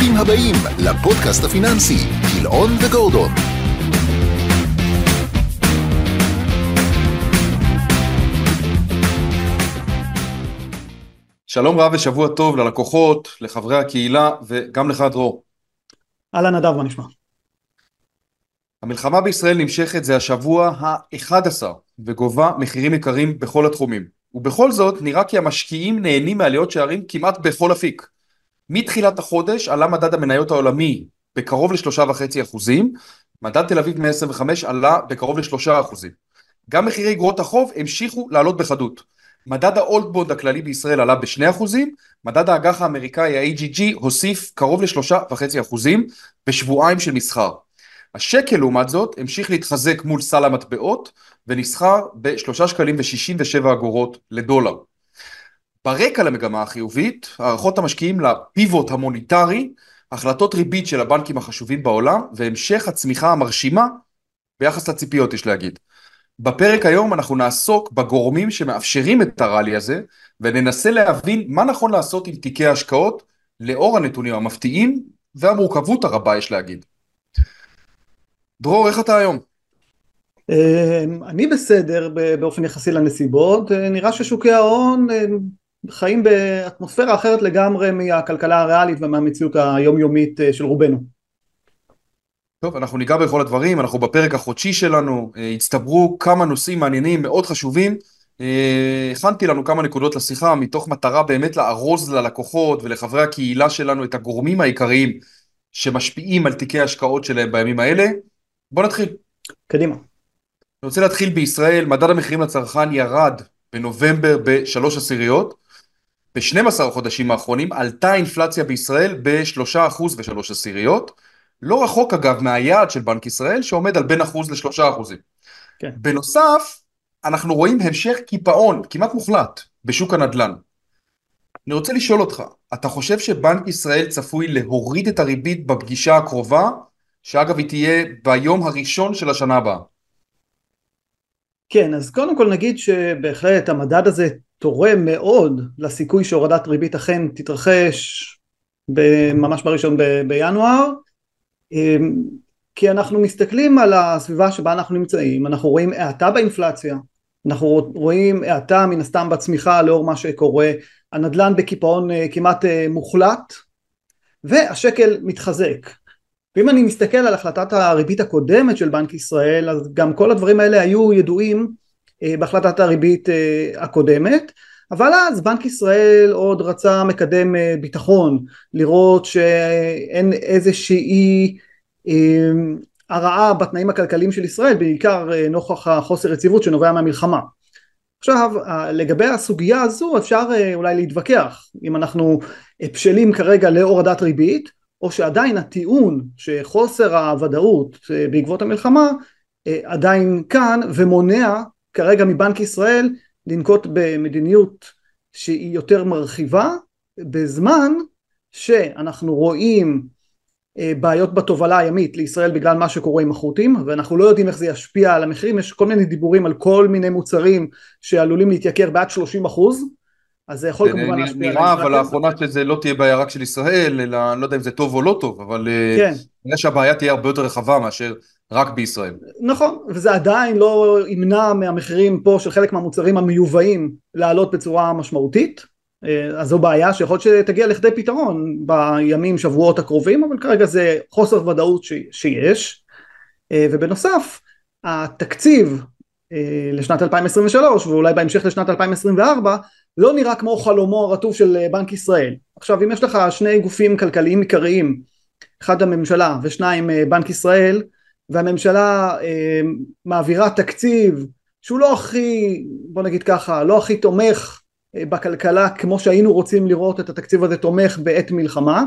ברוכים הבאים לפודקאסט הפיננסי, גילאון וגורדון. שלום רב ושבוע טוב ללקוחות, לחברי הקהילה וגם לך דרור. אהלן נדב, מה נשמע? המלחמה בישראל נמשכת זה השבוע ה-11 וגובה מחירים יקרים בכל התחומים. ובכל זאת נראה כי המשקיעים נהנים מעליות שערים כמעט בכל אפיק. מתחילת החודש עלה מדד המניות העולמי בקרוב לשלושה וחצי אחוזים, מדד תל אביב 125 עלה בקרוב לשלושה אחוזים. גם מחירי אגרות החוב המשיכו לעלות בחדות. מדד האולדבונד הכללי בישראל עלה בשני אחוזים, מדד האג"ח האמריקאי ה-AGG הוסיף קרוב לשלושה וחצי אחוזים בשבועיים של מסחר. השקל לעומת זאת המשיך להתחזק מול סל המטבעות ונסחר בשלושה שקלים ושישים ושבע אגורות לדולר. ברקע למגמה החיובית, הערכות המשקיעים לפיבוט המוניטרי, החלטות ריבית של הבנקים החשובים בעולם והמשך הצמיחה המרשימה ביחס לציפיות יש להגיד. בפרק היום אנחנו נעסוק בגורמים שמאפשרים את הראלי הזה וננסה להבין מה נכון לעשות עם תיקי ההשקעות לאור הנתונים המפתיעים והמורכבות הרבה יש להגיד. דרור איך אתה היום? אמ, אני בסדר באופן יחסי לנסיבות, אה, נראה ששוקי ההון אה, חיים באטמוספירה אחרת לגמרי מהכלכלה הריאלית ומהמציאות היומיומית אה, של רובנו. טוב, אנחנו ניגע בכל הדברים, אנחנו בפרק החודשי שלנו, הצטברו כמה נושאים מעניינים מאוד חשובים, הכנתי לנו כמה נקודות לשיחה מתוך מטרה באמת לארוז ללקוחות ולחברי הקהילה שלנו את הגורמים העיקריים שמשפיעים על תיקי ההשקעות שלהם בימים האלה. בוא נתחיל. קדימה. אני רוצה להתחיל בישראל, מדד המחירים לצרכן ירד בנובמבר בשלוש עשיריות. ב-12 החודשים האחרונים עלתה האינפלציה בישראל בשלושה אחוז ושלוש עשיריות. לא רחוק אגב מהיעד של בנק ישראל שעומד על בין אחוז לשלושה אחוזים. כן. בנוסף, אנחנו רואים המשך קיפאון כמעט מוחלט בשוק הנדל"ן. אני רוצה לשאול אותך, אתה חושב שבנק ישראל צפוי להוריד את הריבית בפגישה הקרובה, שאגב היא תהיה ביום הראשון של השנה הבאה? כן, אז קודם כל נגיד שבהחלט המדד הזה תורם מאוד לסיכוי שהורדת ריבית אכן תתרחש ממש בראשון ב- בינואר. אמ, כי אנחנו מסתכלים על הסביבה שבה אנחנו נמצאים, אנחנו רואים האטה באינפלציה, אנחנו רואים האטה מן הסתם בצמיחה לאור מה שקורה, הנדל"ן בקיפאון אה, כמעט אה, מוחלט והשקל מתחזק. ואם אני מסתכל על החלטת הריבית הקודמת של בנק ישראל אז גם כל הדברים האלה היו ידועים בהחלטת הריבית אה, הקודמת אבל אז בנק ישראל עוד רצה מקדם אה, ביטחון לראות שאין איזושהי הרעה בתנאים הכלכליים של ישראל בעיקר נוכח החוסר יציבות שנובע מהמלחמה. עכשיו לגבי הסוגיה הזו אפשר אולי להתווכח אם אנחנו בשלים כרגע להורדת ריבית או שעדיין הטיעון שחוסר הוודאות אה, בעקבות המלחמה אה, עדיין כאן ומונע כרגע מבנק ישראל לנקוט במדיניות שהיא יותר מרחיבה בזמן שאנחנו רואים אה, בעיות בתובלה הימית לישראל בגלל מה שקורה עם החות'ים ואנחנו לא יודעים איך זה ישפיע על המחירים יש כל מיני דיבורים על כל מיני מוצרים שעלולים להתייקר בעד 30 אחוז אז זה יכול כמובן להשפיע על נראה אבל לאחרונה שזה לא תהיה בעיה רק של ישראל, אלא אני לא יודע אם זה טוב או לא טוב, אבל אה, כן. נראה שהבעיה תהיה הרבה יותר רחבה מאשר רק בישראל. נכון, וזה עדיין לא ימנע מהמחירים פה של חלק מהמוצרים המיובאים לעלות בצורה משמעותית, אה, אז זו בעיה שיכול להיות שתגיע לכדי פתרון בימים, שבועות הקרובים, אבל כרגע זה חוסר ודאות ש- שיש, אה, ובנוסף, התקציב לשנת 2023 ואולי בהמשך לשנת 2024 לא נראה כמו חלומו הרטוב של אה, בנק ישראל. עכשיו אם יש לך שני גופים כלכליים עיקריים, אחד הממשלה ושניים אה, בנק ישראל, והממשלה אה, מעבירה תקציב שהוא לא הכי, בוא נגיד ככה, לא הכי תומך אה, בכלכלה כמו שהיינו רוצים לראות את התקציב הזה תומך בעת מלחמה,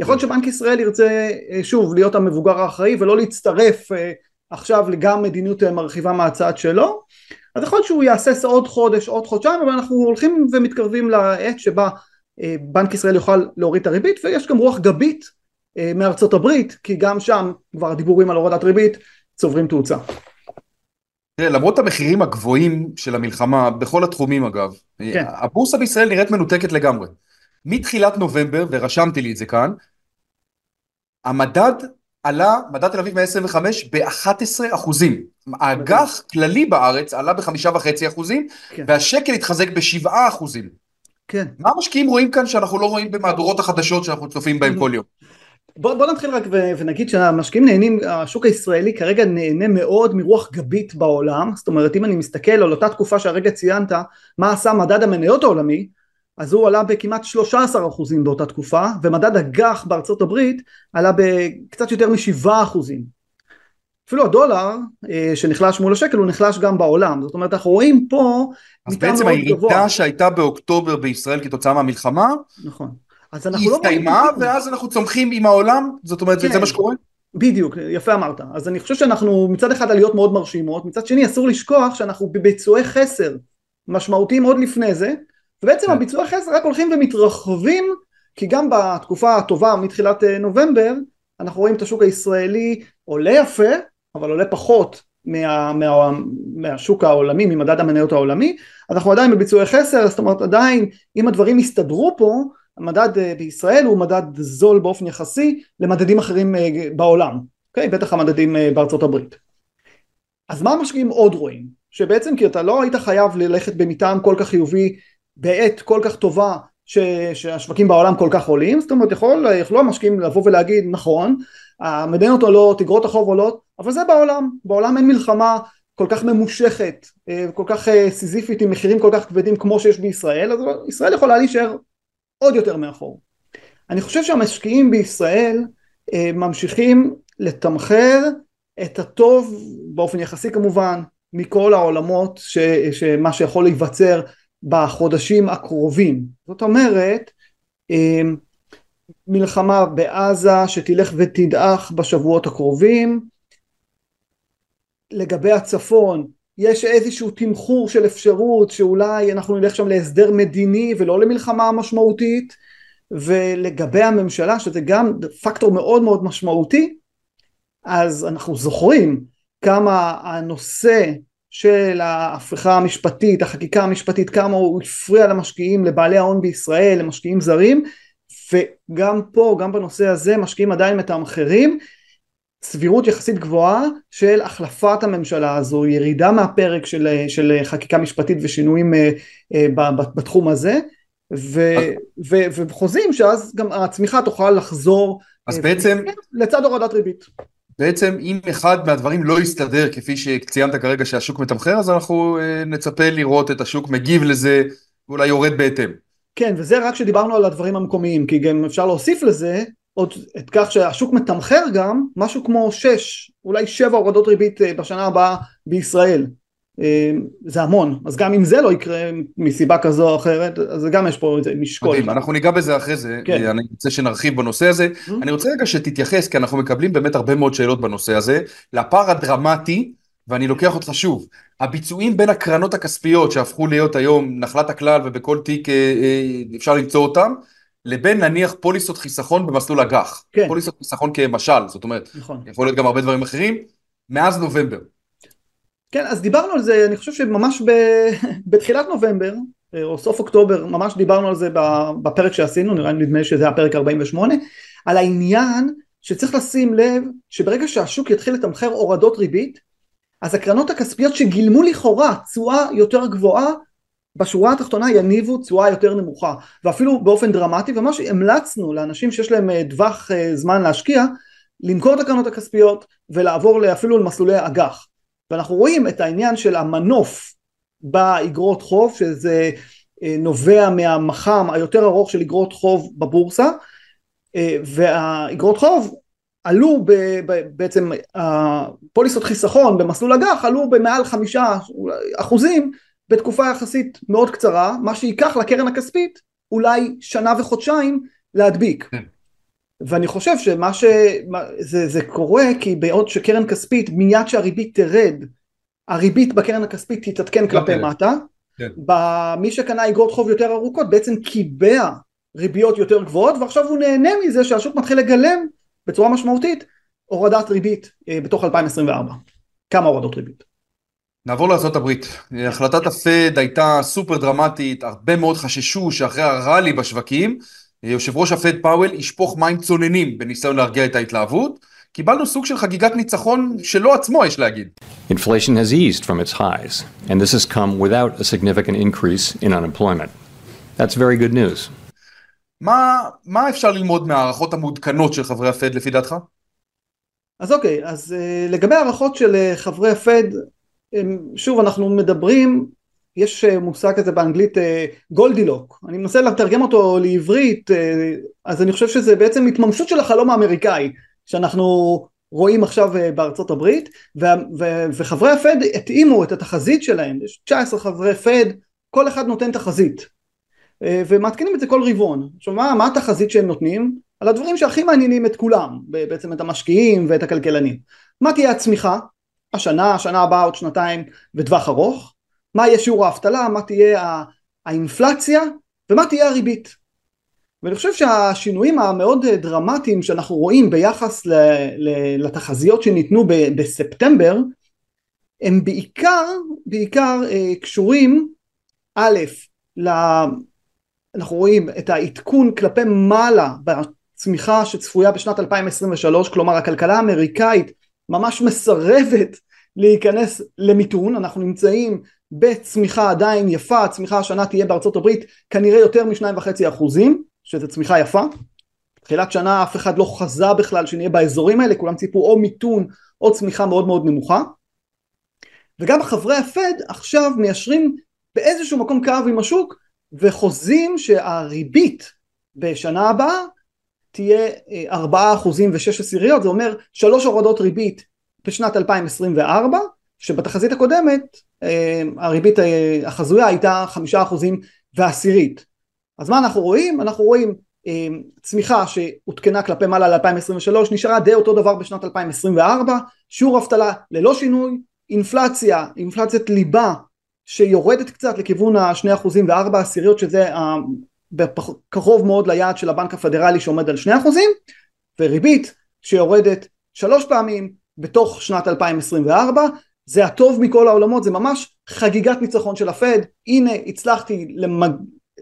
יכול להיות שבנק ישראל ירצה אה, שוב להיות המבוגר האחראי ולא להצטרף אה, עכשיו לגם מדיניות מרחיבה מהצד שלו. אז יכול להיות שהוא יהסס עוד חודש עוד חודשיים אבל אנחנו הולכים ומתקרבים לעת שבה אה, בנק ישראל יוכל להוריד את הריבית ויש גם רוח גבית אה, מארצות הברית כי גם שם כבר הדיבורים על הורדת ריבית צוברים תאוצה. תראה, למרות המחירים הגבוהים של המלחמה בכל התחומים אגב, כן. הבורסה בישראל נראית מנותקת לגמרי. מתחילת נובמבר, ורשמתי לי את זה כאן, המדד עלה, מדד תל אביב 125 ב-11 אחוזים. האג"ח כללי בארץ עלה בחמישה וחצי אחוזים, כן. והשקל התחזק בשבעה אחוזים. כן. מה המשקיעים רואים כאן שאנחנו לא רואים במהדורות החדשות שאנחנו צופים בהם כל יום? בוא, בוא נתחיל רק ו- ונגיד שהמשקיעים נהנים, השוק הישראלי כרגע נהנה מאוד מרוח גבית בעולם, זאת אומרת אם אני מסתכל על אותה תקופה שהרגע ציינת, מה עשה מדד המניות העולמי, אז הוא עלה בכמעט 13% באותה תקופה, ומדד אג"ח בארצות הברית עלה בקצת יותר מ-7%. אפילו הדולר אה, שנחלש מול השקל הוא נחלש גם בעולם, זאת אומרת אנחנו רואים פה אז בעצם הירידה. שהייתה באוקטובר בישראל כתוצאה מהמלחמה, נכון. אז אנחנו היא לא הסתיימה, רואים- ואז אנחנו צומחים עם העולם, זאת אומרת, זה כן. זה מה שקורה? בדיוק, יפה אמרת. אז אני חושב שאנחנו מצד אחד עליות מאוד מרשימות, מצד שני אסור לשכוח שאנחנו בביצועי חסר משמעותיים עוד לפני זה, ובעצם כן. הביצועי חסר רק הולכים ומתרחבים, כי גם בתקופה הטובה מתחילת אה, נובמבר, אנחנו רואים את השוק הישראלי עולה יפה, אבל עולה פחות מה, מה, מהשוק העולמי, ממדד המניות העולמי, אנחנו עדיין בביצועי חסר, זאת אומרת עדיין אם הדברים יסתדרו פה, המדד אה, בישראל הוא מדד זול באופן יחסי למדדים אחרים אה, בעולם, אוקיי? בטח המדדים אה, בארצות הברית. אז מה המשקיעים עוד רואים? שבעצם כי אתה לא היית חייב ללכת במטען כל כך חיובי בעת כל כך טובה ש, שהשווקים בעולם כל כך עולים, זאת אומרת יכול, יכלו המשקיעים לבוא ולהגיד נכון, המדינות עולות, תגרות החוב עולות, אבל זה בעולם, בעולם אין מלחמה כל כך ממושכת, כל כך סיזיפית עם מחירים כל כך כבדים כמו שיש בישראל, אז ישראל יכולה להישאר עוד יותר מאחור. אני חושב שהמשקיעים בישראל אה, ממשיכים לתמחר את הטוב באופן יחסי כמובן מכל העולמות ש, שמה שיכול להיווצר בחודשים הקרובים. זאת אומרת אה, מלחמה בעזה שתלך ותדעך בשבועות הקרובים. לגבי הצפון יש איזשהו תמחור של אפשרות שאולי אנחנו נלך שם להסדר מדיני ולא למלחמה משמעותית ולגבי הממשלה שזה גם פקטור מאוד מאוד משמעותי אז אנחנו זוכרים כמה הנושא של ההפיכה המשפטית, החקיקה המשפטית, כמה הוא הפריע למשקיעים, לבעלי ההון בישראל, למשקיעים זרים וגם פה, גם בנושא הזה משקיעים עדיין מתמחרים סבירות יחסית גבוהה של החלפת הממשלה הזו, ירידה מהפרק של, של חקיקה משפטית ושינויים אה, אה, בתחום הזה ו, ו, וחוזים שאז גם הצמיחה תוכל לחזור אז אה, בעצם, לצד הורדת ריבית. בעצם אם אחד מהדברים לא יסתדר כפי שציינת כרגע שהשוק מתמחר, אז אנחנו נצפה לראות את השוק מגיב לזה, ואולי יורד בהתאם. כן, וזה רק שדיברנו על הדברים המקומיים, כי גם אפשר להוסיף לזה עוד את כך שהשוק מתמחר גם משהו כמו 6, אולי 7 הורדות ריבית אה, בשנה הבאה בישראל. אה, זה המון, אז גם אם זה לא יקרה מסיבה כזו או אחרת, אז גם יש פה איזה משקול. מדהים, אנחנו ניגע בזה אחרי זה, כן. אני רוצה שנרחיב בנושא הזה. Mm-hmm. אני רוצה רגע שתתייחס, כי אנחנו מקבלים באמת הרבה מאוד שאלות בנושא הזה, לפער הדרמטי, ואני לוקח אותך שוב, הביצועים בין הקרנות הכספיות שהפכו להיות היום נחלת הכלל ובכל תיק אה, אה, אפשר למצוא אותם, לבין נניח פוליסות חיסכון במסלול אג"ח. כן. פוליסות חיסכון כמשל, זאת אומרת, נכון. יכול להיות גם הרבה דברים אחרים, מאז נובמבר. כן, אז דיברנו על זה, אני חושב שממש ב... בתחילת נובמבר, אה, או סוף אוקטובר, ממש דיברנו על זה בפרק שעשינו, נראה לי נדמה לי שזה הפרק 48, על העניין שצריך לשים לב שברגע שהשוק יתחיל לתמחר הורדות ריבית, אז הקרנות הכספיות שגילמו לכאורה תשואה יותר גבוהה, בשורה התחתונה יניבו תשואה יותר נמוכה, ואפילו באופן דרמטי, ומה שהמלצנו לאנשים שיש להם אה, טווח אה, זמן להשקיע, למכור את הקרנות הכספיות ולעבור אפילו למסלולי אג"ח. ואנחנו רואים את העניין של המנוף באגרות חוב שזה אה, נובע מהמח"מ היותר ארוך של אגרות חוב בבורסה והאגרות חוב עלו ב, ב, בעצם הפוליסות חיסכון במסלול אג"ח עלו במעל חמישה אחוזים בתקופה יחסית מאוד קצרה מה שייקח לקרן הכספית אולי שנה וחודשיים להדביק כן. ואני חושב שמה שזה זה קורה כי בעוד שקרן כספית מיד שהריבית תרד הריבית בקרן הכספית תתעדכן כלפי. מטה כן. מי שקנה אגרות חוב יותר ארוכות בעצם קיבע ריביות יותר גבוהות ועכשיו הוא נהנה מזה שהשוק מתחיל לגלם בצורה משמעותית הורדת ריבית אה, בתוך 2024 כמה הורדות ריבית נעבור לארה"ב. החלטת הפד הייתה סופר דרמטית, הרבה מאוד חששו שאחרי הראלי בשווקים, יושב ראש הפד פאוול ישפוך מים צוננים בניסיון להרגיע את ההתלהבות. קיבלנו סוג של חגיגת ניצחון שלו עצמו יש להגיד. Inflation has eased from its highs, and this has come without a significant increase in unemployment. That's very good news. מה, מה אפשר ללמוד מההערכות המעודכנות של חברי הפד לפי דעתך? אז אוקיי, אז uh, לגבי הערכות של uh, חברי הפד, שוב אנחנו מדברים, יש uh, מושג כזה באנגלית גולדילוק, uh, אני מנסה לתרגם אותו לעברית, uh, אז אני חושב שזה בעצם התממשות של החלום האמריקאי, שאנחנו רואים עכשיו בארצות הברית, וחברי הפד התאימו את התחזית שלהם, יש 19 חברי פד, כל אחד נותן תחזית. אה, ומעדכנים את זה כל רבעון. עכשיו מה, מה התחזית שהם נותנים? על הדברים שהכי מעניינים את כולם, בעצם את המשקיעים ואת הכלכלנים. מה תהיה הצמיחה? השנה, השנה הבאה, עוד שנתיים, בטווח ארוך. מה יהיה שיעור האבטלה? מה תהיה האינפלציה? ומה תהיה הריבית? ואני חושב שהשינויים המאוד דרמטיים שאנחנו רואים ביחס לתחזיות שניתנו בספטמבר הם בעיקר, בעיקר אה, קשורים א', אנחנו רואים את העדכון כלפי מעלה בצמיחה שצפויה בשנת 2023, כלומר הכלכלה האמריקאית ממש מסרבת להיכנס למיתון, אנחנו נמצאים בצמיחה עדיין יפה, הצמיחה השנה תהיה בארצות הברית כנראה יותר משניים וחצי אחוזים, שזה צמיחה יפה. תחילת שנה אף אחד לא חזה בכלל שנהיה באזורים האלה, כולם ציפו או מיתון או צמיחה מאוד מאוד נמוכה. וגם חברי הפד עכשיו מיישרים באיזשהו מקום קו עם השוק וחוזים שהריבית בשנה הבאה תהיה 4 אחוזים ושש עשיריות, זה אומר שלוש הורדות ריבית בשנת 2024, שבתחזית הקודמת אה, הריבית אה, החזויה הייתה 5 אחוזים ועשירית. אז מה אנחנו רואים? אנחנו רואים אה, צמיחה שעודכנה כלפי מעלה ל-2023, נשארה די אותו דבר בשנת 2024, שיעור אבטלה ללא שינוי, אינפלציה, אינפלציית ליבה שיורדת קצת לכיוון השני אחוזים וארבע עשיריות שזה קרוב מאוד ליעד של הבנק הפדרלי שעומד על שני אחוזים וריבית שיורדת שלוש פעמים בתוך שנת 2024 זה הטוב מכל העולמות זה ממש חגיגת ניצחון של הפד. הנה הצלחתי למג...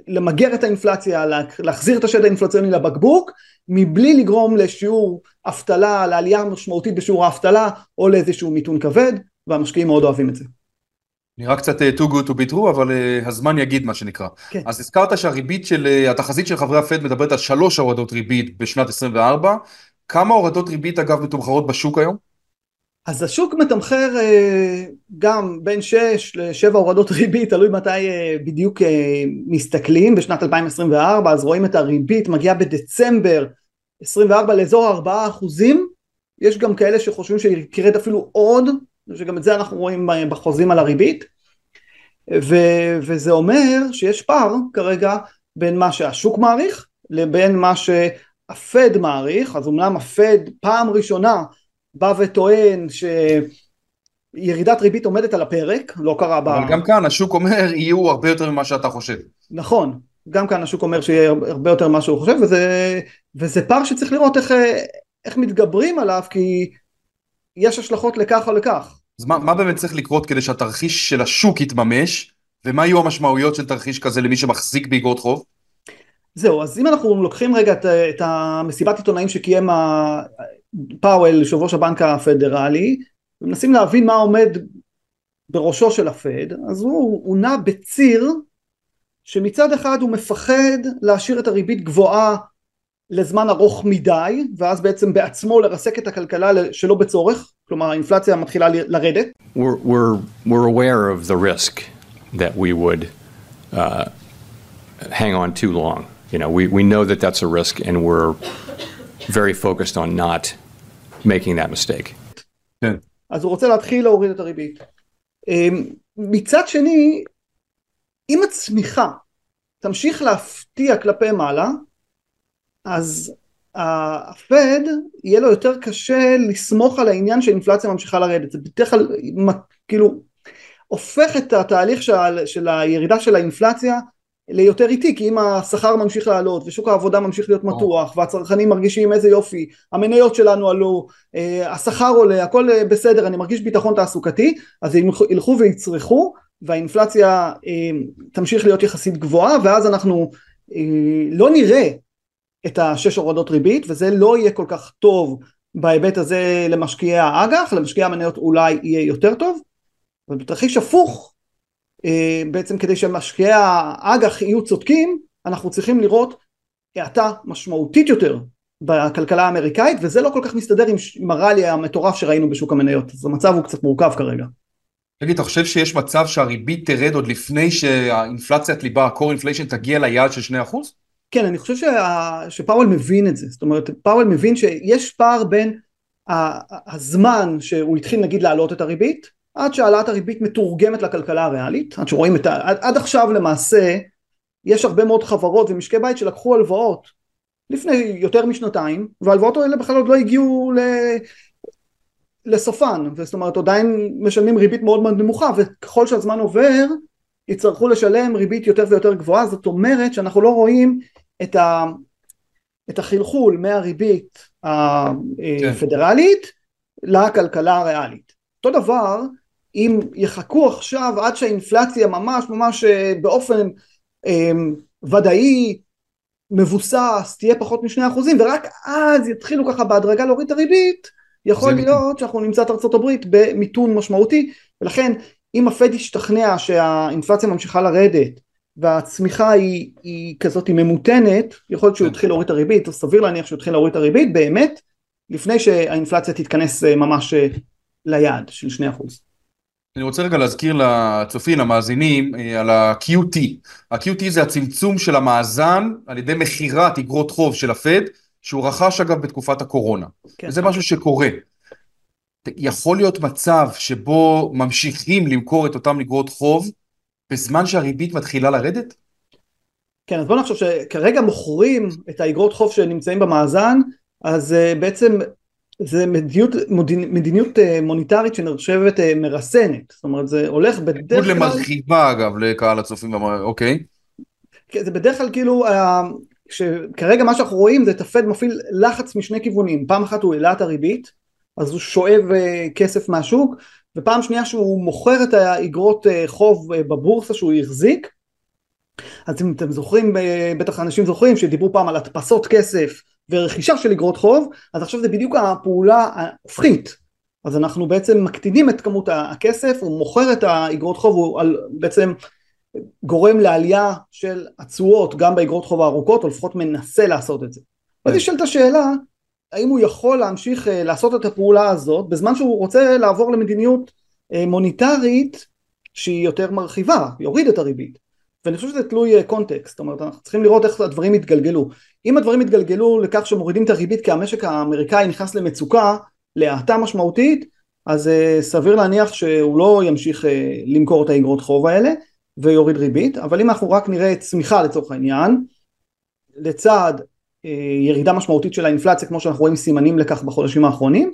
למגר את האינפלציה להחזיר את השד האינפלציוני לבקבוק מבלי לגרום לשיעור אבטלה לעלייה משמעותית בשיעור האבטלה או לאיזשהו מיתון כבד והמשקיעים מאוד אוהבים את זה נראה קצת אה, too good to be true, אבל uh, הזמן יגיד מה שנקרא. כן. אז הזכרת שהריבית של, uh, התחזית של חברי הפד מדברת על שלוש הורדות ריבית בשנת 24. כמה הורדות ריבית אגב מתומחרות בשוק היום? אז השוק מתמחר גם בין 6 ל-7 הורדות ריבית, תלוי מתי בדיוק מסתכלים, בשנת 2024, אז רואים את הריבית מגיעה בדצמבר 24 לאזור 4 אחוזים, יש גם כאלה שחושבים שהיא תרד אפילו עוד, שגם את זה אנחנו רואים בחוזים על הריבית. ו, וזה אומר שיש פער כרגע בין מה שהשוק מעריך לבין מה שהפד מעריך. אז אמנם הפד פעם ראשונה בא וטוען שירידת ריבית עומדת על הפרק לא קרה ב... אבל גם כאן השוק אומר יהיו הרבה יותר ממה שאתה חושב. נכון. גם כאן השוק אומר שיהיה הרבה יותר ממה שהוא חושב וזה, וזה פער שצריך לראות איך, איך מתגברים עליו כי יש השלכות לכך או לכך אז מה, מה באמת צריך לקרות כדי שהתרחיש של השוק יתממש, ומה יהיו המשמעויות של תרחיש כזה למי שמחזיק באגרות חוב? זהו, אז אם אנחנו לוקחים רגע את, את המסיבת עיתונאים שקיים פאוול, יושב ראש הבנק הפדרלי, ומנסים להבין מה עומד בראשו של הפד, אז הוא, הוא נע בציר שמצד אחד הוא מפחד להשאיר את הריבית גבוהה לזמן ארוך מדי, ואז בעצם בעצמו לרסק את הכלכלה שלא בצורך, כלומר האינפלציה מתחילה לרדת. We're, we're, we're aware of the risk that we would uh, hang on too long. You know, we, we know that that's a risk and we're very focused on not making that mistake. כן. אז הוא רוצה להתחיל להוריד את הריבית. אמ, מצד שני, אם הצמיחה תמשיך להפתיע כלפי מעלה, אז הפד יהיה לו יותר קשה לסמוך על העניין שהאינפלציה ממשיכה לרדת, זה בדרך כלל כאילו הופך את התהליך של, של הירידה של האינפלציה ליותר איטי, כי אם השכר ממשיך לעלות ושוק העבודה ממשיך להיות מתוח והצרכנים מרגישים איזה יופי, המניות שלנו עלו, אה, השכר עולה, הכל אה, בסדר, אני מרגיש ביטחון תעסוקתי, אז הם ילכו ויצרכו והאינפלציה אה, תמשיך להיות יחסית גבוהה ואז אנחנו לא נראה את השש הורדות ריבית וזה לא יהיה כל כך טוב בהיבט הזה למשקיעי האג"ח, למשקיעי המניות אולי יהיה יותר טוב, ובתרחיש הפוך אה, בעצם כדי שמשקיעי האג"ח יהיו צודקים אנחנו צריכים לראות האטה משמעותית יותר בכלכלה האמריקאית וזה לא כל כך מסתדר עם הרלי המטורף שראינו בשוק המניות אז המצב הוא קצת מורכב כרגע. תגיד, אתה חושב שיש מצב שהריבית תרד עוד לפני שהאינפלציית ליבה, ה-core inflation תגיע ליעד של 2%? כן, אני חושב שה... שפאוול מבין את זה, זאת אומרת, פאוול מבין שיש פער בין הזמן שהוא התחיל נגיד להעלות את הריבית, עד שהעלאת הריבית מתורגמת לכלכלה הריאלית, עד שרואים את ה... עד, עד עכשיו למעשה, יש הרבה מאוד חברות ומשקי בית שלקחו הלוואות לפני יותר משנתיים, וההלוואות האלה בכלל עוד לא הגיעו ל... לסופן, זאת אומרת עדיין משלמים ריבית מאוד מאוד נמוכה, וככל שהזמן עובר יצטרכו לשלם ריבית יותר ויותר גבוהה, זאת אומרת שאנחנו לא רואים את, ה, את החלחול מהריבית הפדרלית כן. לכלכלה הריאלית. אותו דבר אם יחכו עכשיו עד שהאינפלציה ממש ממש אה, באופן אה, ודאי מבוסס תהיה פחות משני אחוזים ורק אז יתחילו ככה בהדרגה להוריד את הריבית יכול להיות שאנחנו נמצא את ארצות הברית במיתון משמעותי ולכן אם הפד ישתכנע שהאינפלציה ממשיכה לרדת והצמיחה היא, היא כזאת היא ממותנת, יכול להיות שהוא כן. יתחיל להוריד את הריבית, או סביר להניח שהוא יתחיל להוריד את הריבית באמת, לפני שהאינפלציה תתכנס אה, ממש אה, ליעד של 2%. אני רוצה רגע להזכיר לצופים, למאזינים, אה, על ה-QT. ה-QT זה הצמצום של המאזן על ידי מכירת אגרות חוב של הפד, שהוא רכש אגב בתקופת הקורונה. כן. וזה משהו שקורה. יכול להיות מצב שבו ממשיכים למכור את אותם אגרות חוב בזמן שהריבית מתחילה לרדת? כן, אז בוא נחשוב שכרגע מוכרים את האגרות חוב שנמצאים במאזן, אז uh, בעצם זה מדיניות, מדיניות uh, מוניטרית שנחשבת uh, מרסנת, זאת אומרת זה הולך בדרך כלל... למרחיבה אגב לקהל הצופים, אוקיי. כן, זה בדרך כלל כאילו, uh, שכרגע מה שאנחנו רואים זה את הפד מפעיל לחץ משני כיוונים, פעם אחת הוא העלה את הריבית, אז הוא שואב כסף מהשוק, ופעם שנייה שהוא מוכר את האגרות אה, חוב אה, בבורסה שהוא החזיק אז אם אתם זוכרים, אה, בטח אנשים זוכרים שדיברו פעם על הדפסות כסף ורכישה של אגרות חוב, אז עכשיו זה בדיוק הפעולה ההפכית. אז אנחנו בעצם מקטינים את כמות הכסף, הוא מוכר את האגרות חוב, הוא בעצם גורם לעלייה של התשואות גם באגרות חוב הארוכות, או לפחות מנסה לעשות את זה. ואז כן. נשאלת השאלה, האם הוא יכול להמשיך אה, לעשות את הפעולה הזאת בזמן שהוא רוצה לעבור למדיניות אה, מוניטרית שהיא יותר מרחיבה, יוריד את הריבית. ואני חושב שזה תלוי אה, קונטקסט, זאת אומרת אנחנו צריכים לראות איך הדברים יתגלגלו. אם הדברים יתגלגלו לכך שמורידים את הריבית כי המשק האמריקאי נכנס למצוקה, להאטה משמעותית, אז סביר להניח שהוא לא ימשיך למכור את האגרות חוב האלה ויוריד ריבית, אבל אם אנחנו רק נראה צמיחה לצורך העניין, לצד אה, ירידה משמעותית של האינפלציה כמו שאנחנו רואים סימנים לכך בחודשים האחרונים.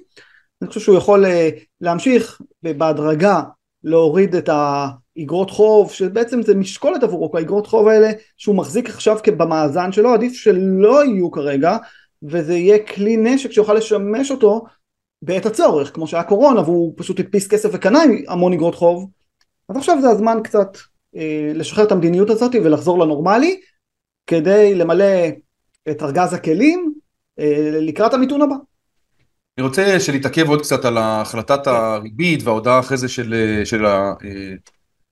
אני חושב שהוא יכול אה, להמשיך בהדרגה להוריד את האגרות חוב שבעצם זה משקולת עבורו האגרות חוב האלה שהוא מחזיק עכשיו במאזן שלו עדיף שלא יהיו כרגע וזה יהיה כלי נשק שיוכל לשמש אותו בעת הצורך כמו שהיה קורונה והוא פשוט הדפיס כסף וקנה המון אגרות חוב. אז עכשיו זה הזמן קצת אה, לשחרר את המדיניות הזאת ולחזור לנורמלי כדי למלא את ארגז הכלים אה, לקראת המיתון הבא. אני רוצה שנתעכב עוד קצת על החלטת הריבית וההודעה אחרי זה של, של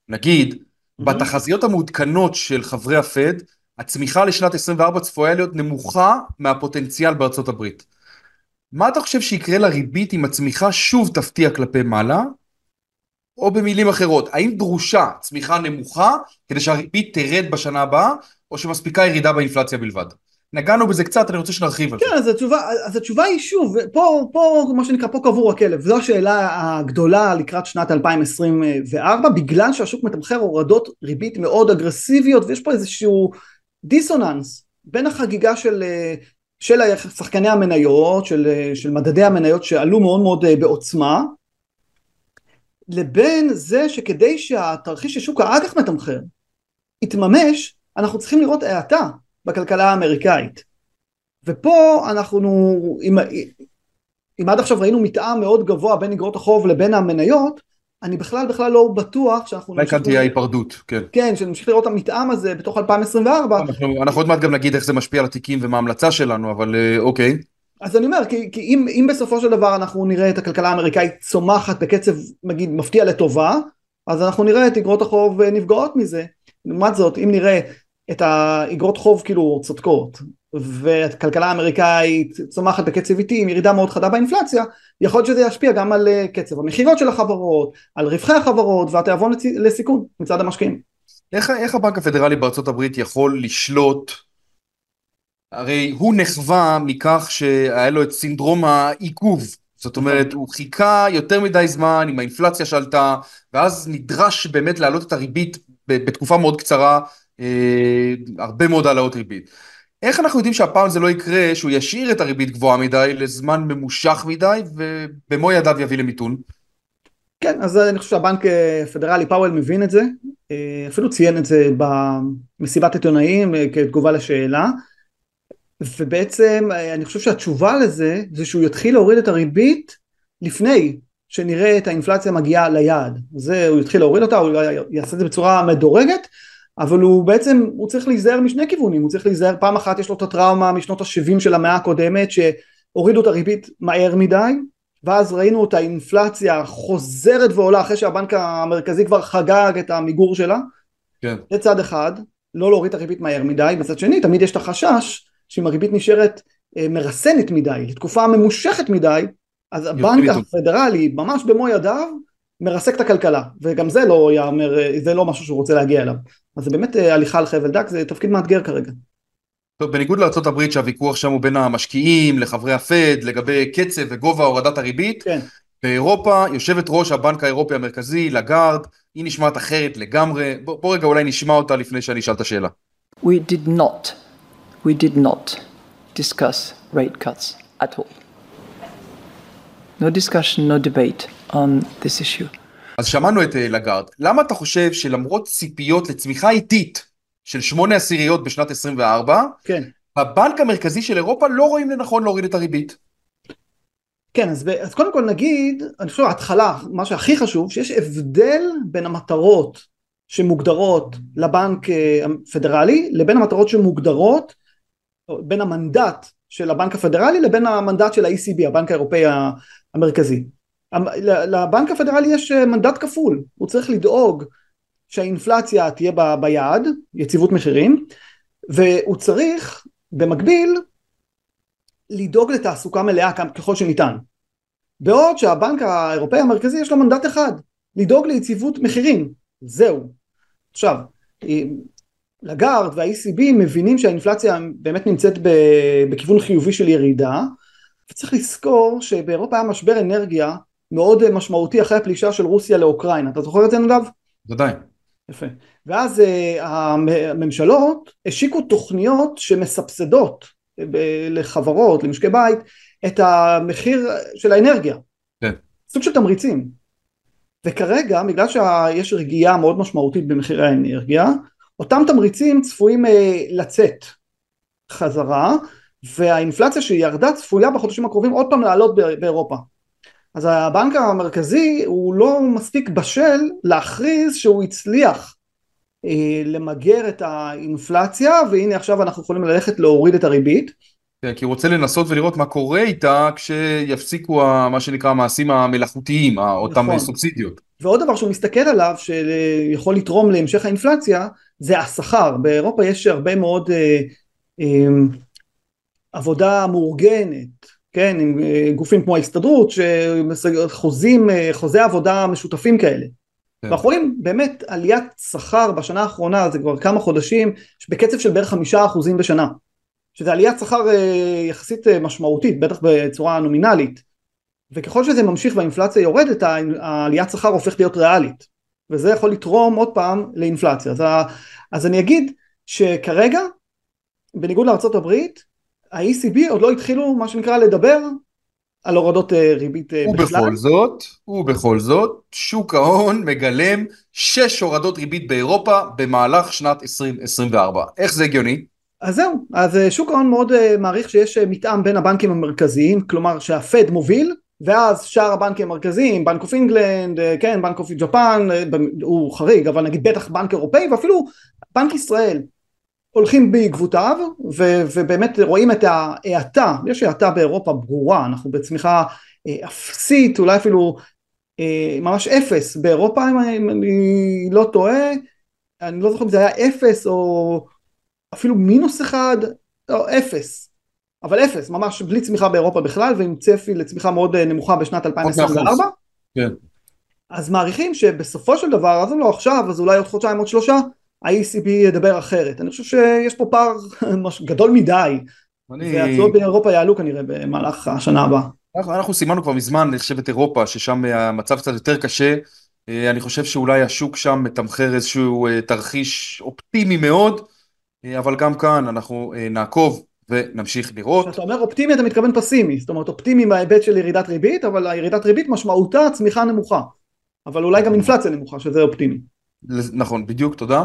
הנגיד, mm-hmm. בתחזיות המעודכנות של חברי הפד, הצמיחה לשנת 24 צפויה להיות נמוכה מהפוטנציאל בארצות הברית. מה אתה חושב שיקרה לריבית אם הצמיחה שוב תפתיע כלפי מעלה? או במילים אחרות, האם דרושה צמיחה נמוכה כדי שהריבית תרד בשנה הבאה, או שמספיקה ירידה באינפלציה בלבד? נגענו בזה קצת, אני רוצה שנרחיב על זה. כן, אז התשובה, אז התשובה היא שוב, פה, פה, מה שנקרא, פה קבור הכלב. זו השאלה הגדולה לקראת שנת 2024, בגלל שהשוק מתמחר הורדות ריבית מאוד אגרסיביות, ויש פה איזשהו דיסוננס בין החגיגה של, של שחקני המניות, של, של מדדי המניות שעלו מאוד מאוד בעוצמה, לבין זה שכדי שהתרחיש ששוק האג"ח מתמחר יתממש, אנחנו צריכים לראות האטה בכלכלה האמריקאית. ופה אנחנו, אם, אם עד עכשיו ראינו מתאם מאוד גבוה בין אגרות החוב לבין המניות, אני בכלל בכלל לא בטוח שאנחנו אולי כאן תהיה ההיפרדות, כן. כן, שנמשיך לראות את המתאם הזה בתוך 2024. אנחנו, אנחנו עוד מעט גם נגיד איך זה משפיע על התיקים ומה ההמלצה שלנו, אבל אה, אוקיי. אז אני אומר, כי, כי אם, אם בסופו של דבר אנחנו נראה את הכלכלה האמריקאית צומחת בקצב, נגיד, מפתיע לטובה, אז אנחנו נראה את אגרות החוב אה, נפגעות מזה. לעומת זאת, אם נראה את האגרות חוב כאילו צודקות, והכלכלה האמריקאית צומחת בקצב איטי עם ירידה מאוד חדה באינפלציה, יכול להיות שזה ישפיע גם על אה, קצב המכירות של החברות, על רווחי החברות והתיאבון לסיכון מצד המשקיעים. איך, איך הבנק הפדרלי בארצות הברית יכול לשלוט הרי הוא נחווה מכך שהיה לו את סינדרום העיכוב. זאת אומרת, הוא חיכה יותר מדי זמן עם האינפלציה שעלתה, ואז נדרש באמת להעלות את הריבית בתקופה מאוד קצרה, הרבה מאוד העלאות ריבית. איך אנחנו יודעים שהפעם זה לא יקרה, שהוא ישאיר את הריבית גבוהה מדי לזמן ממושך מדי, ובמו ידיו יביא למיתון? כן, אז אני חושב שהבנק הפדרלי פאוול מבין את זה, אה, אפילו ציין את זה במסיבת עיתונאים אה, כתגובה לשאלה. ובעצם אה, אני חושב שהתשובה לזה זה שהוא יתחיל להוריד את הריבית לפני שנראה את האינפלציה מגיעה ליעד. זה הוא יתחיל להוריד אותה, הוא יעשה את זה בצורה מדורגת, אבל הוא בעצם, הוא צריך להיזהר משני כיוונים, הוא צריך להיזהר, פעם אחת יש לו את הטראומה משנות ה-70 של המאה הקודמת שהורידו את הריבית מהר מדי, ואז ראינו את האינפלציה חוזרת ועולה אחרי שהבנק המרכזי כבר חגג את המיגור שלה. כן. זה צד אחד, לא להוריד את הריבית מהר מדי, מצד שני תמיד יש את החשש שאם הריבית נשארת אה, מרסנת מדי, לתקופה ממושכת מדי, אז הבנק הפדרלי ממש במו ידיו מרסק את הכלכלה, וגם זה לא יאמר, זה לא משהו שהוא רוצה להגיע אליו. אז זה באמת אה, הליכה על חבל דק, זה תפקיד מאתגר כרגע. טוב, בניגוד לארה"ב שהוויכוח שם הוא בין המשקיעים לחברי הפד לגבי קצב וגובה הורדת הריבית, כן. באירופה יושבת ראש הבנק האירופי המרכזי, לגארד, היא נשמעת אחרת לגמרי. בוא, בוא רגע אולי נשמע אותה לפני שאני אשאל את השאלה. We did not we did not discuss rate cuts at all. No discussion, no debate on this issue. אז שמענו את אה, לגארד. למה אתה חושב שלמרות ציפיות לצמיחה איטית של שמונה עשיריות בשנת 24, כן. הבנק המרכזי של אירופה לא רואים לנכון להוריד את הריבית? כן, אז, אז קודם כל נגיד, אני חושב ההתחלה, מה שהכי חשוב, שיש הבדל בין המטרות שמוגדרות לבנק הפדרלי אה, לבין המטרות שמוגדרות בין המנדט של הבנק הפדרלי לבין המנדט של ה-ECB, הבנק האירופאי המרכזי. לבנק הפדרלי יש אה, מנדט כפול, הוא צריך לדאוג שהאינפלציה תהיה ב- ביעד, יציבות מחירים, והוא צריך במקביל לדאוג לתעסוקה מלאה ככל שניתן. בעוד שהבנק האירופאי המרכזי יש לו מנדט אחד, לדאוג ליציבות מחירים, זהו. עכשיו, לגארד וה-ECB מבינים שהאינפלציה באמת נמצאת בכיוון חיובי של ירידה וצריך לזכור שבאירופה היה משבר אנרגיה מאוד משמעותי אחרי הפלישה של רוסיה לאוקראינה אתה זוכר את זה נדב? ודאי. יפה. ואז uh, הממשלות השיקו תוכניות שמסבסדות uh, לחברות, למשקי בית, את המחיר של האנרגיה. כן. סוג של תמריצים. וכרגע, בגלל שיש רגיעה מאוד משמעותית במחירי האנרגיה, אותם תמריצים צפויים אה, לצאת חזרה והאינפלציה שירדה צפויה בחודשים הקרובים עוד פעם לעלות באירופה. אז הבנק המרכזי הוא לא מספיק בשל להכריז שהוא הצליח אה, למגר את האינפלציה והנה עכשיו אנחנו יכולים ללכת להוריד את הריבית. כן, כי הוא רוצה לנסות ולראות מה קורה איתה כשיפסיקו מה שנקרא המעשים המלאכותיים, אותם נכון. סובסידיות. ועוד דבר שהוא מסתכל עליו שיכול לתרום להמשך האינפלציה זה השכר, באירופה יש הרבה מאוד אה, אה, עבודה מאורגנת, כן, עם אה, גופים כמו ההסתדרות, שחוזים, אה, חוזי עבודה משותפים כאלה. כן. ואנחנו רואים באמת עליית שכר בשנה האחרונה, זה כבר כמה חודשים, בקצב של בערך חמישה אחוזים בשנה. שזה עליית שכר אה, יחסית משמעותית, בטח בצורה נומינלית. וככל שזה ממשיך והאינפלציה יורדת, העליית שכר הופכת להיות ריאלית. וזה יכול לתרום עוד פעם לאינפלציה. אז, אז אני אגיד שכרגע, בניגוד לארה"ב, ה-ECB עוד לא התחילו מה שנקרא לדבר על הורדות אה, ריבית אה, בכלל. ובכל זאת, ובכל זאת, שוק ההון מגלם 6 הורדות ריבית באירופה במהלך שנת 2024. איך זה הגיוני? אז זהו, אז אה, שוק ההון מאוד מעריך שיש מתאם בין הבנקים המרכזיים, כלומר שהפד מוביל ואז שאר הבנקים המרכזיים, Bank of England, כן, Bank of Japan, הוא חריג, אבל נגיד בטח בנק אירופאי, ואפילו בנק ישראל, הולכים בעקבותיו, ו- ובאמת רואים את ההאטה, יש האטה באירופה ברורה, אנחנו בצמיחה אפסית, אולי אפילו ממש אפס באירופה, אם אני לא טועה, אני לא זוכר אם זה היה אפס או אפילו מינוס אחד, לא, אפס. אבל אפס, ממש בלי צמיחה באירופה בכלל, ועם צפי לצמיחה מאוד אה, נמוכה בשנת 2024. כן. אז מעריכים שבסופו של דבר, אז לא עכשיו, אז אולי עוד חודשיים, עוד שלושה, ה-ECB ידבר אחרת. אני חושב שיש פה פער גדול מדי, אני... והתשואות באירופה יעלו כנראה במהלך השנה הבאה. אנחנו, אנחנו סימנו כבר מזמן לחשב את אירופה, ששם המצב קצת יותר קשה. אה, אני חושב שאולי השוק שם מתמחר איזשהו אה, תרחיש אופטימי מאוד, אבל גם כאן אנחנו נעקוב ונמשיך לראות. כשאתה אומר אופטימי אתה מתכוון פסימי, זאת אומרת אופטימי בהיבט של ירידת ריבית, אבל הירידת ריבית משמעותה צמיחה נמוכה, אבל אולי גם אינפלציה נמוכה, שזה אופטימי. נכון, בדיוק, תודה.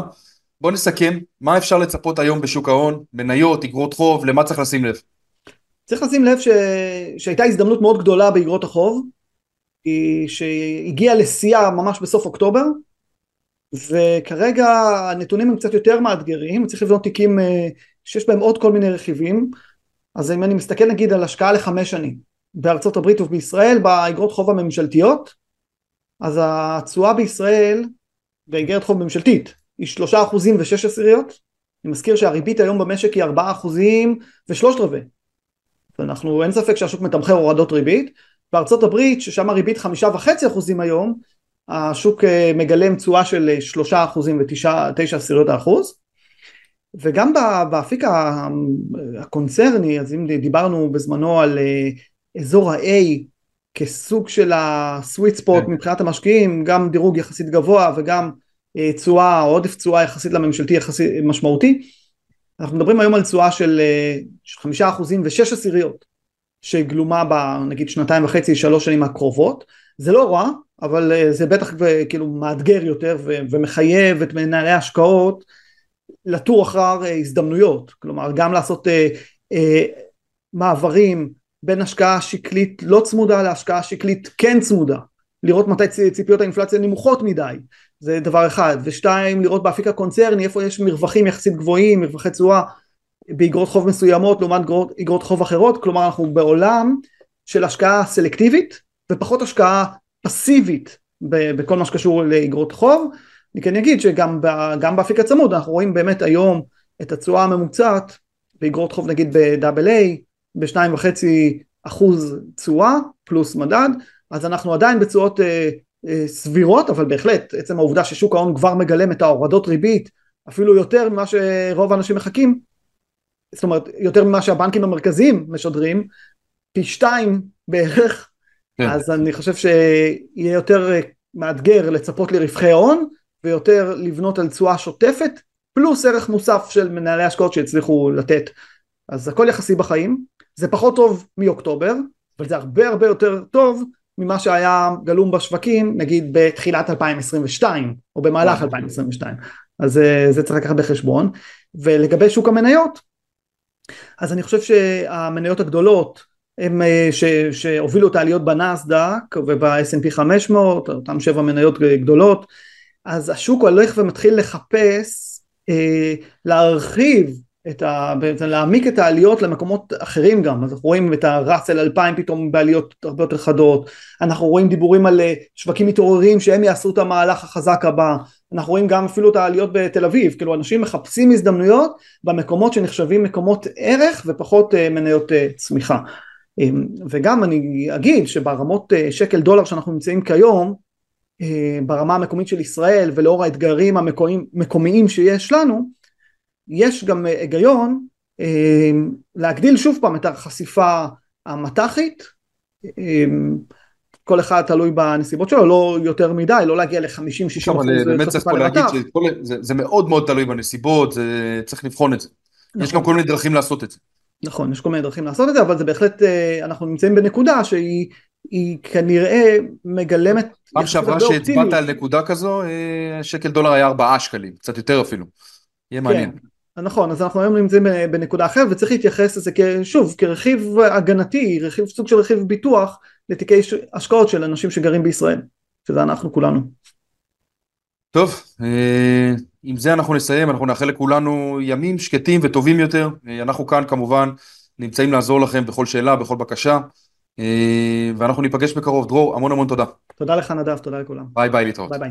בוא נסכם, מה אפשר לצפות היום בשוק ההון, מניות, אגרות חוב, למה צריך לשים לב? צריך לשים לב ש... שהייתה הזדמנות מאוד גדולה באגרות החוב, שהגיעה לשיאה ממש בסוף אוקטובר, וכרגע הנתונים הם קצת יותר מאתגרים, צריך לבנות תיקים אה, שיש בהם עוד כל מיני רכיבים, אז אם אני מסתכל נגיד על השקעה לחמש שנים בארצות הברית ובישראל באגרות חוב הממשלתיות, אז התשואה בישראל באגרת חוב ממשלתית היא שלושה אחוזים ושש עשיריות, אני מזכיר שהריבית היום במשק היא ארבעה אחוזים ושלושת רבעי, ואנחנו אין ספק שהשוק מתמחר הורדות ריבית, בארצות הברית ששם הריבית חמישה וחצי אחוזים היום, השוק אה, מגלם תשואה של שלושה אחוזים ותשע עשיריות האחוז, וגם באפיק הקונצרני, אז אם דיברנו בזמנו על אה, אזור ה-A כסוג של הסוויט ספוט כן. מבחינת המשקיעים, גם דירוג יחסית גבוה וגם אה, תשואה, עודף תשואה יחסית לממשלתי יחסית משמעותי, אנחנו מדברים היום על תשואה של אה, חמישה אחוזים ושש עשיריות שגלומה בנגיד שנתיים וחצי שלוש שנים הקרובות, זה לא רע, אבל זה בטח כאילו מאתגר יותר ומחייב את מנהלי ההשקעות לטור אחר אה, הזדמנויות, כלומר גם לעשות אה, אה, מעברים בין השקעה שקלית לא צמודה להשקעה שקלית כן צמודה, לראות מתי ציפיות האינפלציה נמוכות מדי, זה דבר אחד, ושתיים לראות באפיק הקונצרני איפה יש מרווחים יחסית גבוהים, מרווחי תשואה באגרות חוב מסוימות לעומת אגרות חוב אחרות, כלומר אנחנו בעולם של השקעה סלקטיבית ופחות השקעה פסיבית בכל מה שקשור לאגרות חוב. אני כן אגיד שגם באפיק הצמוד אנחנו רואים באמת היום את התשואה הממוצעת באגרות חוב נגיד ב-AA בשניים וחצי אחוז תשואה פלוס מדד. אז אנחנו עדיין בתשואות אה, סבירות אבל בהחלט עצם העובדה ששוק ההון כבר מגלם את ההורדות ריבית אפילו יותר ממה שרוב האנשים מחכים זאת אומרת יותר ממה שהבנקים המרכזיים משדרים פי שתיים בערך כן. אז אני חושב שיהיה יותר אה, מאתגר לצפות לרווחי הון ויותר לבנות על תשואה שוטפת, פלוס ערך מוסף של מנהלי השקעות שהצליחו לתת. אז הכל יחסי בחיים, זה פחות טוב מאוקטובר, אבל זה הרבה הרבה יותר טוב ממה שהיה גלום בשווקים, נגיד בתחילת 2022, או במהלך 2022. אז אה, זה צריך לקחת בחשבון. ולגבי שוק המניות, אז אני חושב שהמניות הגדולות, הם אה, ש, שהובילו את העליות בנסדק וב-S&P 500, אותן שבע מניות גדולות, אז השוק הולך ומתחיל לחפש אה, להרחיב את ה... להעמיק את העליות למקומות אחרים גם, אז אנחנו רואים את הראסל 2000 פתאום בעליות הרבה יותר חדות, אנחנו רואים דיבורים על אה, שווקים מתעוררים שהם יעשו את המהלך החזק הבא, אנחנו רואים גם אפילו את העליות בתל אביב, כאילו אנשים מחפשים הזדמנויות במקומות שנחשבים מקומות ערך ופחות אה, מניות אה, צמיחה. אה, וגם אני אגיד שברמות שקל דולר שאנחנו נמצאים כיום, ברמה המקומית של ישראל ולאור האתגרים המקומיים שיש לנו, יש גם היגיון אה, להגדיל שוב פעם את החשיפה המט"חית, אה, כל אחד תלוי בנסיבות שלו, לא יותר מדי, לא להגיע ל-50-60 אחוז באמת צריך פה להגיד שזה מאוד מאוד תלוי בנסיבות, זה, צריך לבחון את זה. נכון. יש גם כל מיני דרכים לעשות את זה. נכון, יש כל מיני דרכים לעשות את זה, אבל זה בהחלט, אנחנו נמצאים בנקודה שהיא היא כנראה מגלמת... פעם שעברה שהצבעת על נקודה כזו, אה, שקל דולר היה 4 שקלים, קצת יותר אפילו. יהיה כן. נכון, אז אנחנו היום נמצאים בנקודה אחרת וצריך להתייחס לזה שוב כרכיב הגנתי, רכיב, סוג של רכיב ביטוח לתיקי השקעות של אנשים שגרים בישראל, שזה אנחנו כולנו. טוב, אה, עם זה אנחנו נסיים, אנחנו נאחל לכולנו ימים שקטים וטובים יותר, אה, אנחנו כאן כמובן נמצאים לעזור לכם בכל שאלה, בכל בקשה, אה, ואנחנו ניפגש בקרוב. דרור, המון המון תודה. תודה לך נדב, תודה לכולם. ביי ביי, להתראות. ביי ביי.